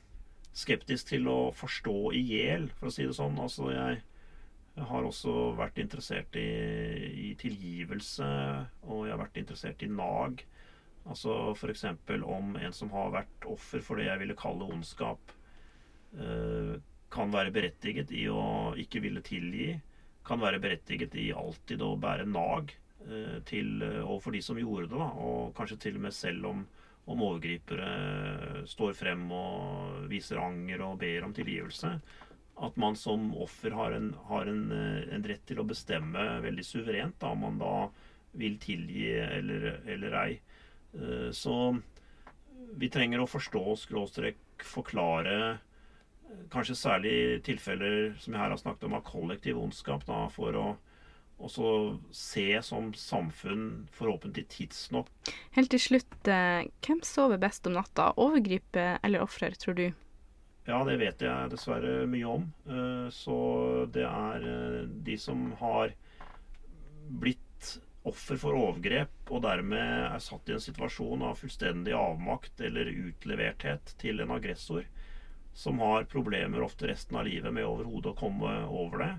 skeptisk til å forstå i hjel, for å si det sånn. Altså, jeg, har også vært interessert i, i, tilgivelse, og jeg har vært interessert i nag. Altså f.eks. om en som har vært offer for det jeg ville kalle ondskap, eh, kan være berettiget i å ikke ville tilgi. Kan være berettiget i alltid å bære nag til til, overfor de som gjorde det, da, og kanskje til og med selv om om overgripere står frem og viser anger og ber om tilgivelse. At man som offer har en, har en, eh, en rett til å bestemme veldig suverent da, om man da vil tilgi eller, eller ei. Eh, så vi trenger å forstå, skråstrek, forklare eh, kanskje særlig tilfeller som jeg her har snakket om av kollektiv ondskap, da, for å også se som samfunn forhåpentlig tidsnok. Helt til slutt, hvem sover best om natta? Overgriper eller ofrer, tror du? Ja, det vet jeg dessverre mye om. Eh, så det er eh, de som har blitt offer for overgrep og dermed er satt i en situasjon av fullstendig avmakt eller utleverthet til en aggressor, som har problemer ofte resten av livet med overhodet å komme over det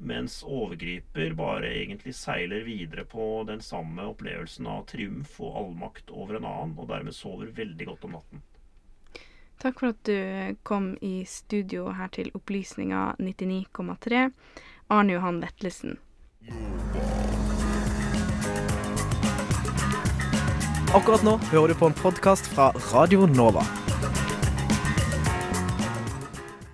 mens overgriper bare egentlig seiler videre på den samme opplevelsen av triumf og allmakt over en annen, og dermed sover veldig godt om natten. Takk for at du kom i studio her til Opplysninga 99,3, Arne Johan Vetlesen. Akkurat nå hører du på en podkast fra Radio Nova.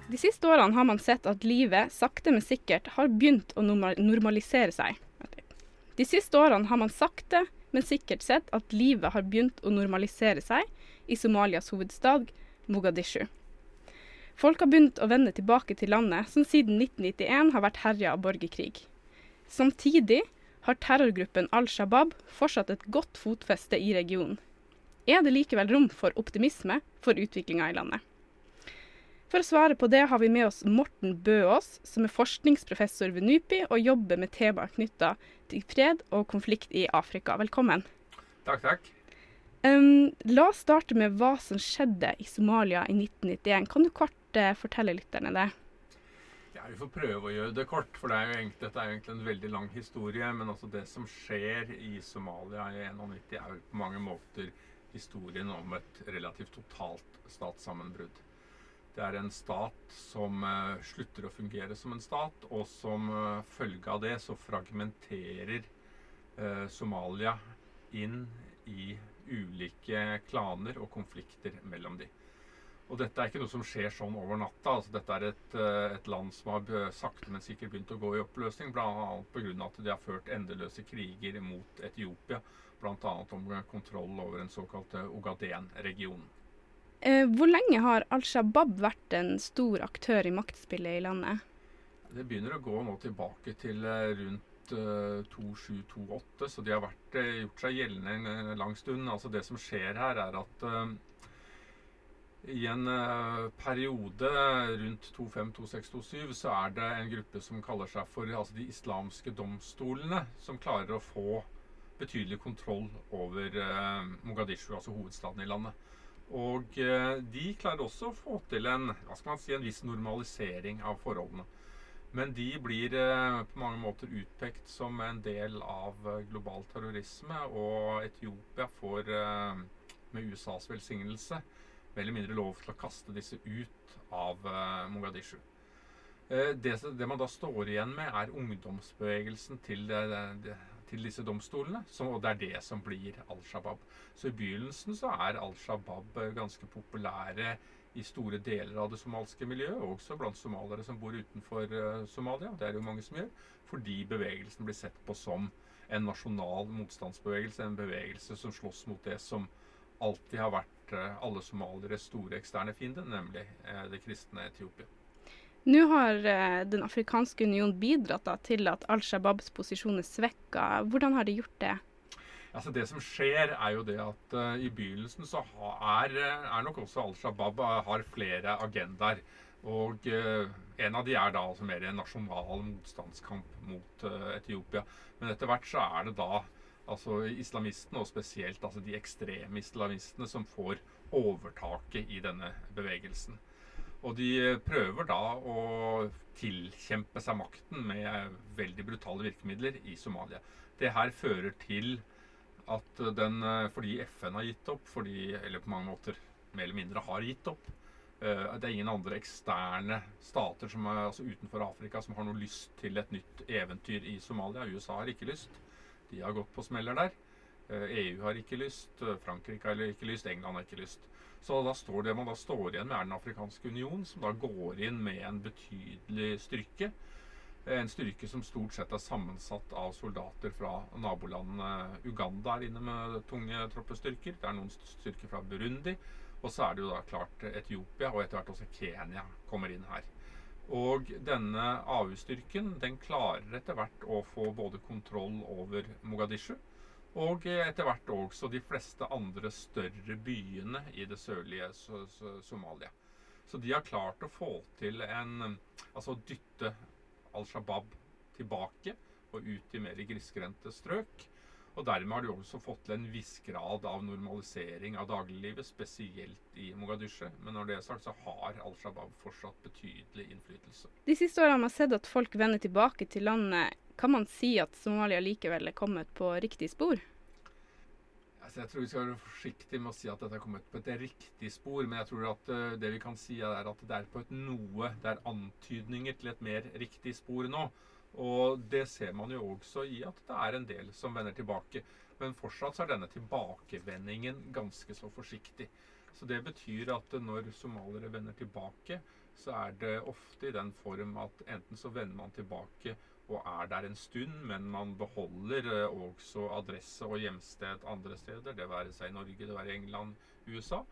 De siste årene har man sett at livet sakte, men sikkert har begynt å normalisere seg. De siste årene har man sakte, men sikkert sett at livet har begynt å normalisere seg i Somalias hovedstad Mogadishu. Folk har begynt å vende tilbake til landet, som siden 1991 har vært herja av borgerkrig. Samtidig har terrorgruppen Al Shabaab fortsatt et godt fotfeste i regionen. Er det likevel rom for optimisme for utviklinga i landet? For å svare på det har vi med oss Morten Bøås, som er forskningsprofessor ved NUPI og jobber med temaer knytta til fred og konflikt i Afrika. Velkommen. Takk, takk. Um, la oss starte med hva som skjedde i Somalia i 1991. Kan du kort uh, fortelle lytterne det? Ja, Vi får prøve å gjøre det kort, for det er egentlig, dette er jo egentlig en veldig lang historie. Men altså det som skjer i Somalia i 1991 er jo på mange måter historien om et relativt totalt statssammenbrudd. Det er en stat som uh, slutter å fungere som en stat, og som uh, følge av det så fragmenterer Somalia inn i ulike klaner og konflikter mellom de. Og dette er ikke noe som skjer sånn over natta. altså Dette er et, et land som har sakte, men sikkert begynt å gå i oppløsning. Bl.a. pga. at de har ført endeløse kriger mot Etiopia. Bl.a. om kontroll over den såkalte Ogaden-regionen. Eh, hvor lenge har Al Shabaab vært en stor aktør i maktspillet i landet? Det begynner å gå nå tilbake til rundt 2728, så de har vært, gjort seg gjeldende en lang stund. Altså Det som skjer her, er at i en periode rundt 25-26-27 så er det en gruppe som kaller seg for altså de islamske domstolene, som klarer å få betydelig kontroll over Mogadishu, altså hovedstaden i landet. Og de klarer også å få til en, hva skal man si, en viss normalisering av forholdene. Men de blir på mange måter utpekt som en del av global terrorisme, og Etiopia får, med USAs velsignelse, mer eller mindre lov til å kaste disse ut av Mogadishu. Det, det, man da står igjen med, er ungdomsbevegelsen til, til disse domstolene. Som, og det er det som blir Al Shabaab. Så i begynnelsen så er Al Shabaab eh, ganske populære i store deler av det somalske miljøet, også blant somaliere som bor utenfor uh, Somalia. Det er det jo mange som gjør. Fordi bevegelsen blir sett på som en nasjonal motstandsbevegelse. En bevegelse som slåss mot det som alltid har vært eh, alle somalieres store eksterne fiende, nemlig eh, det kristne Etiopia. Nå har eh, Den afrikanske union bidratt til at Al Shabaabs posisjon er svekka. Hvordan har de gjort det? Altså Det som skjer, er jo det at uh, i begynnelsen så er, er nok også Al Shabaab har flere agendaer. Og uh, en av de er da altså mer en nasjonal motstandskamp mot uh, Etiopia. Men etter hvert så er det da altså islamistene, og spesielt altså de ekstreme islamistene, som får overtaket i denne bevegelsen. Og de prøver da å tilkjempe seg makten med veldig brutale virkemidler i Somalia. Det her fører til at den, fordi FN har gitt opp, fordi, eller på mange måter mer eller mindre har gitt opp, at det er ingen andre eksterne stater som er, altså utenfor Afrika som har noe lyst til et nytt eventyr i Somalia. USA har ikke lyst. De har gått på smeller der. EU eh, e har ikke lyst, eh, Frankrike har ikke lyst, England har ikke lyst. Så da står det man da står igjen med er Den afrikanske union, som da går inn med en betydelig styrke. En styrke som stort sett er sammensatt av soldater fra nabolandene. Uganda er inne med tunge troppestyrker. Det er noen styrker fra Burundi. Og så er det jo da klart Etiopia, og etter hvert også Kenya kommer inn her. Og denne AU-styrken den klarer etter hvert å få både kontroll over Mogadishu og etter hvert også de fleste andre større byene i det sørlige Somalia. Så de har klart å få til en Altså dytte Al Shabaab tilbake og ut i mer grisgrendte strøk. Og dermed har de også fått til en viss grad av normalisering av dagliglivet, spesielt i Mogadishu. Men når det er sagt, så har Al Shabaab fortsatt betydelig innflytelse. De siste årene har man sett at folk vender tilbake til landet. Kan man si at Somalia likevel er kommet på riktig spor? Altså, jeg tror vi skal være forsiktige med å si at dette er kommet på et riktig spor. Men jeg tror at uh, det vi kan si er at det er på et noe Det er antydninger til et mer riktig spor nå. Og det ser man jo også i at det er en del som vender tilbake. Men fortsatt så er denne tilbakevendingen ganske så forsiktig. Så det betyr at når somaliere vender tilbake, så er det ofte i den form at enten så vender man tilbake og er der en stund, men man beholder eh, også adresse og hjemsted andre steder, det være seg i Norge, det være i England, USA.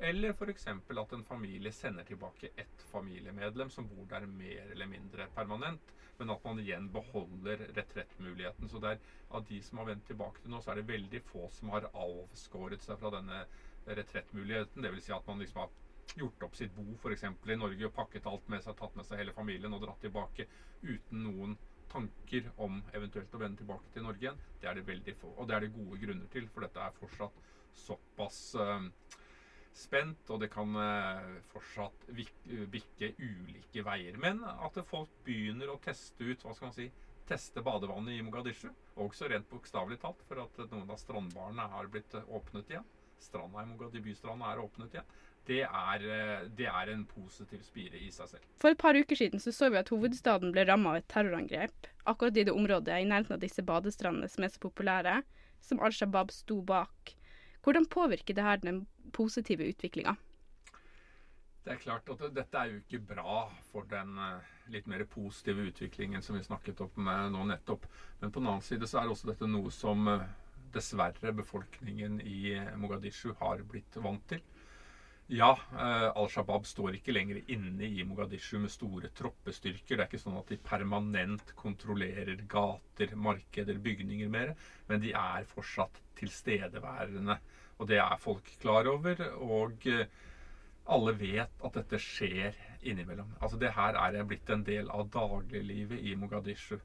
Eller f.eks. at en familie sender tilbake ett familiemedlem som bor der mer eller mindre permanent men at man igjen beholder retrettmuligheten. Så det er av de som har vendt tilbake til nå, så er det veldig få som har avskåret seg fra denne retrettmuligheten. Dvs. Si at man liksom har gjort opp sitt bo f.eks. i Norge og pakket alt med seg, tatt med seg hele familien og dratt tilbake uten noen tanker om eventuelt å vende tilbake til Norge igjen. Det er det veldig få. Og det er det gode grunner til, for dette er fortsatt såpass uh, spent, og det kan eh, fortsatt bikke ulike veier. Men at folk begynner å teste ut hva skal man si, teste badevannet i Mogadishu, også rent bokstavelig talt, for at noen av strandbarene har blitt eh, åpnet igjen. Stranda i Mogadishu bystranda er åpnet igjen. Det er, eh, det er en positiv spire i seg selv. For et par uker siden så, så vi at hovedstaden ble ramma av et terrorangrep. Akkurat i det området i nærheten av disse badestrandene som er så populære, som Al Shabaab sto bak. Hvordan påvirker det her den positive utviklinga? Det er klart at dette er jo ikke bra for den eh, litt mer positive utviklingen som vi snakket om med nå nettopp. Men på den annen side så er også dette noe som eh, dessverre befolkningen i Mogadishu har blitt vant til. Ja, eh, Al Shabaab står ikke lenger inne i Mogadishu med store troppestyrker. Det er ikke sånn at de permanent kontrollerer gater, markeder, bygninger mer. Men de er fortsatt tilstedeværende. Og det er folk klar over. Og eh, alle vet at dette skjer innimellom. Altså Det her er blitt en del av dagliglivet i Mogadishu.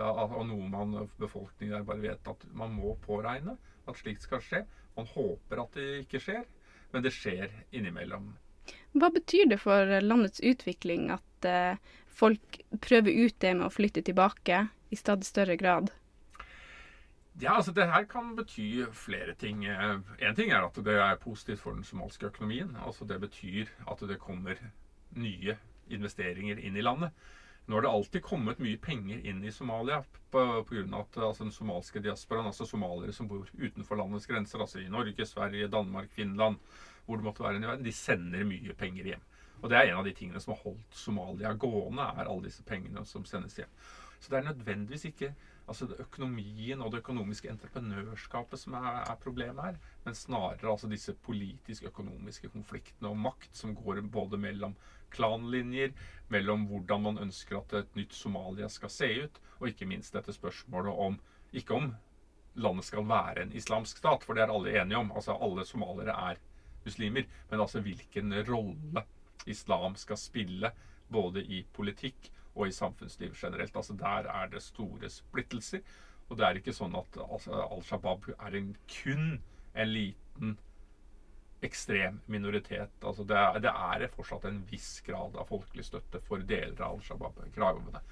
Og noe man befolkningen der bare vet at man må påregne at slikt skal skje. Man håper at det ikke skjer, men det skjer innimellom. Hva betyr det for landets utvikling at eh, folk prøver ut det med å flytte tilbake i stadig større grad? Ja, altså Det her kan bety flere ting. En ting er at det er positivt for den somaliske økonomien. Altså Det betyr at det kommer nye investeringer inn i landet. Nå har det alltid kommet mye penger inn i Somalia pga. at altså, den somalske diasporaen, altså somaliere som bor utenfor landets grenser, altså i Norge, Sverige, Danmark, Finland, hvor det måtte være i verden, de sender mye penger hjem. Og det er en av de tingene som har holdt Somalia gående, er alle disse pengene som sendes hjem. Så det er nødvendigvis ikke altså det økonomien og det økonomiske entreprenørskapet som er, er problemet her, men snarere altså disse politisk-økonomiske konfliktene og makt som går både mellom klanlinjer, mellom hvordan man ønsker at et nytt Somalia skal se ut, og ikke minst dette spørsmålet om ikke om landet skal være en islamsk stat, for det er alle enige om. Altså alle somaliere er muslimer, men altså hvilken rolle islam skal spille både i politikk og i samfunnsliv generelt. Altså Der er det store splittelser. Og det er ikke sånn at Al Shabaab er en kun en liten ekstrem minoritet. Altså det, er, det er fortsatt en viss grad av folkelig støtte for deler av Al Shabaab-kravene.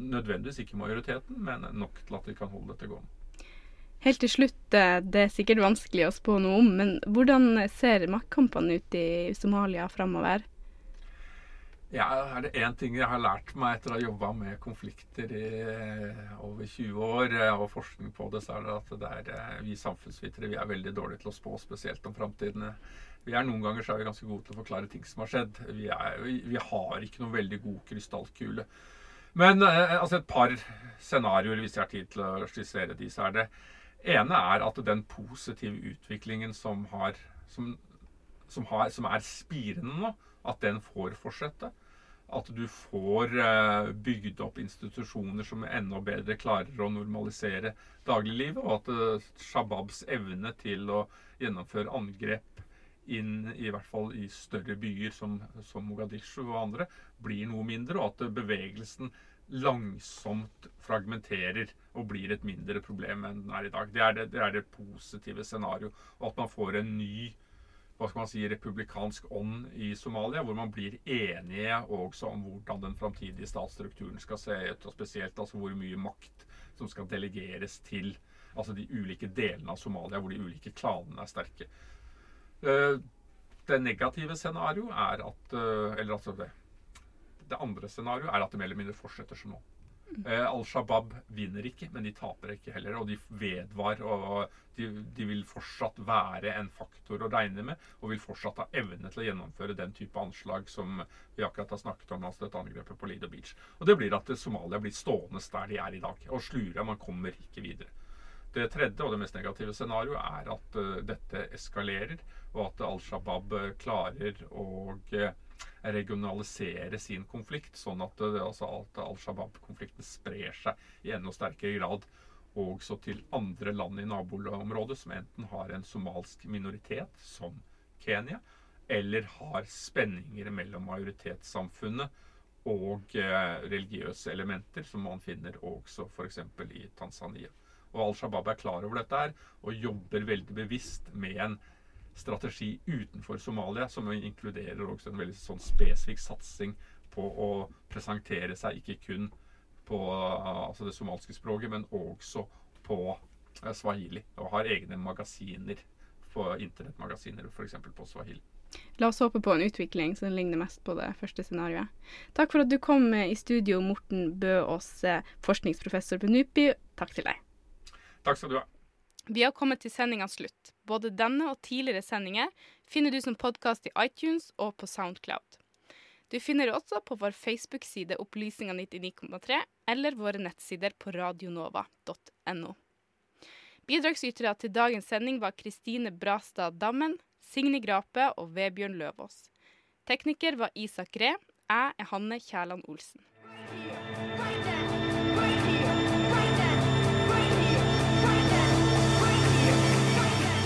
Nødvendigvis ikke majoriteten, men nok til at de kan holde dette gående. Helt til slutt, eh, det er sikkert vanskelig å spå noe om, men hvordan ser maktkampene ut i Somalia framover? Ja, er det én ting jeg har lært meg etter å ha jobba med konflikter i eh, over 20 år, eh, og forskning på det, så er det at det er, eh, vi samfunnsvitere vi er veldig dårlige til å spå, spesielt om framtiden. Vi er Noen ganger så er vi ganske gode til å forklare ting som har skjedd. Vi, er, vi, har ikke noen veldig god krystallkule. Men altså et par scenarioer, hvis jeg har tid til å skissere de, så er det ene er at den positive utviklingen som, har, som, som, har, som er spirende nå, at den får fortsette. At du får eh, bygd opp institusjoner som enda bedre klarer å normalisere dagliglivet, og at eh, Shababs evne til å gjennomføre angrep inn i hvert fall i større byer som, som Mogadishu og andre, blir noe mindre, og at bevegelsen langsomt fragmenterer og blir et mindre problem enn den er i dag. Det er det, det, er det positive scenarioet. Og at man får en ny hva skal man si, republikansk ånd i Somalia, hvor man blir enige også om hvordan den framtidige statsstrukturen skal se ut, og spesielt altså hvor mye makt som skal delegeres til altså de ulike delene av Somalia, hvor de ulike klanene er sterke. Eh, det negative scenarioet er at eh, Eller altså det, det andre scenarioet er at det mer eller mindre fortsetter som nå. Eh, Al Shabaab vinner ikke, men de taper ikke heller. Og de vedvar. og de, de, vil fortsatt være en faktor å regne med, og vil fortsatt ha evne til å gjennomføre den type anslag som vi akkurat har snakket om, altså dette angrepet på Lido Beach. Og det blir at Somalia blir stående der de er i dag, og slurer. Man kommer ikke videre. Det tredje og det mest negative scenarioet er at uh, dette eskalerer, og at Al Shabaab klarer å regionalisere sin konflikt, sånn at, altså at Al Shabaab-konflikten sprer seg i enda sterkere grad også til andre land i naboområdet som enten har en somalsk minoritet, som Kenya, eller har spenninger mellom majoritetssamfunnet og eh, religiøse elementer, som man finner også f.eks. i Tanzania. Og Al Shabaab er klar over dette her og jobber veldig bevisst med en strategi utenfor Somalia, som inkluderer også en veldig sånn spesifikk satsing på å presentere seg ikke kun på altså det somalske språket, men også på eh, swahili. Og har egne magasiner, internettmagasiner f.eks. på swahili. La oss håpe på en utvikling som ligner mest på det første scenarioet. Takk for at du kom i studio, Morten Bø Aas, forskningsprofessor på NUPI. Takk til deg. Takk skal du ha. Vi har kommet til sendingas slutt. Både denne og tidligere sendinger finner du som podkast i iTunes og på Soundcloud. Du finner også på vår Facebook-side Opplysninga 99,3 eller våre nettsider på radionova.no. Bidragsytere til dagens sending var Kristine Brastad Dammen, Signe Grape og Vebjørn Løvaas. Tekniker var Isak Ree. Jeg er Hanne Kjærland Olsen.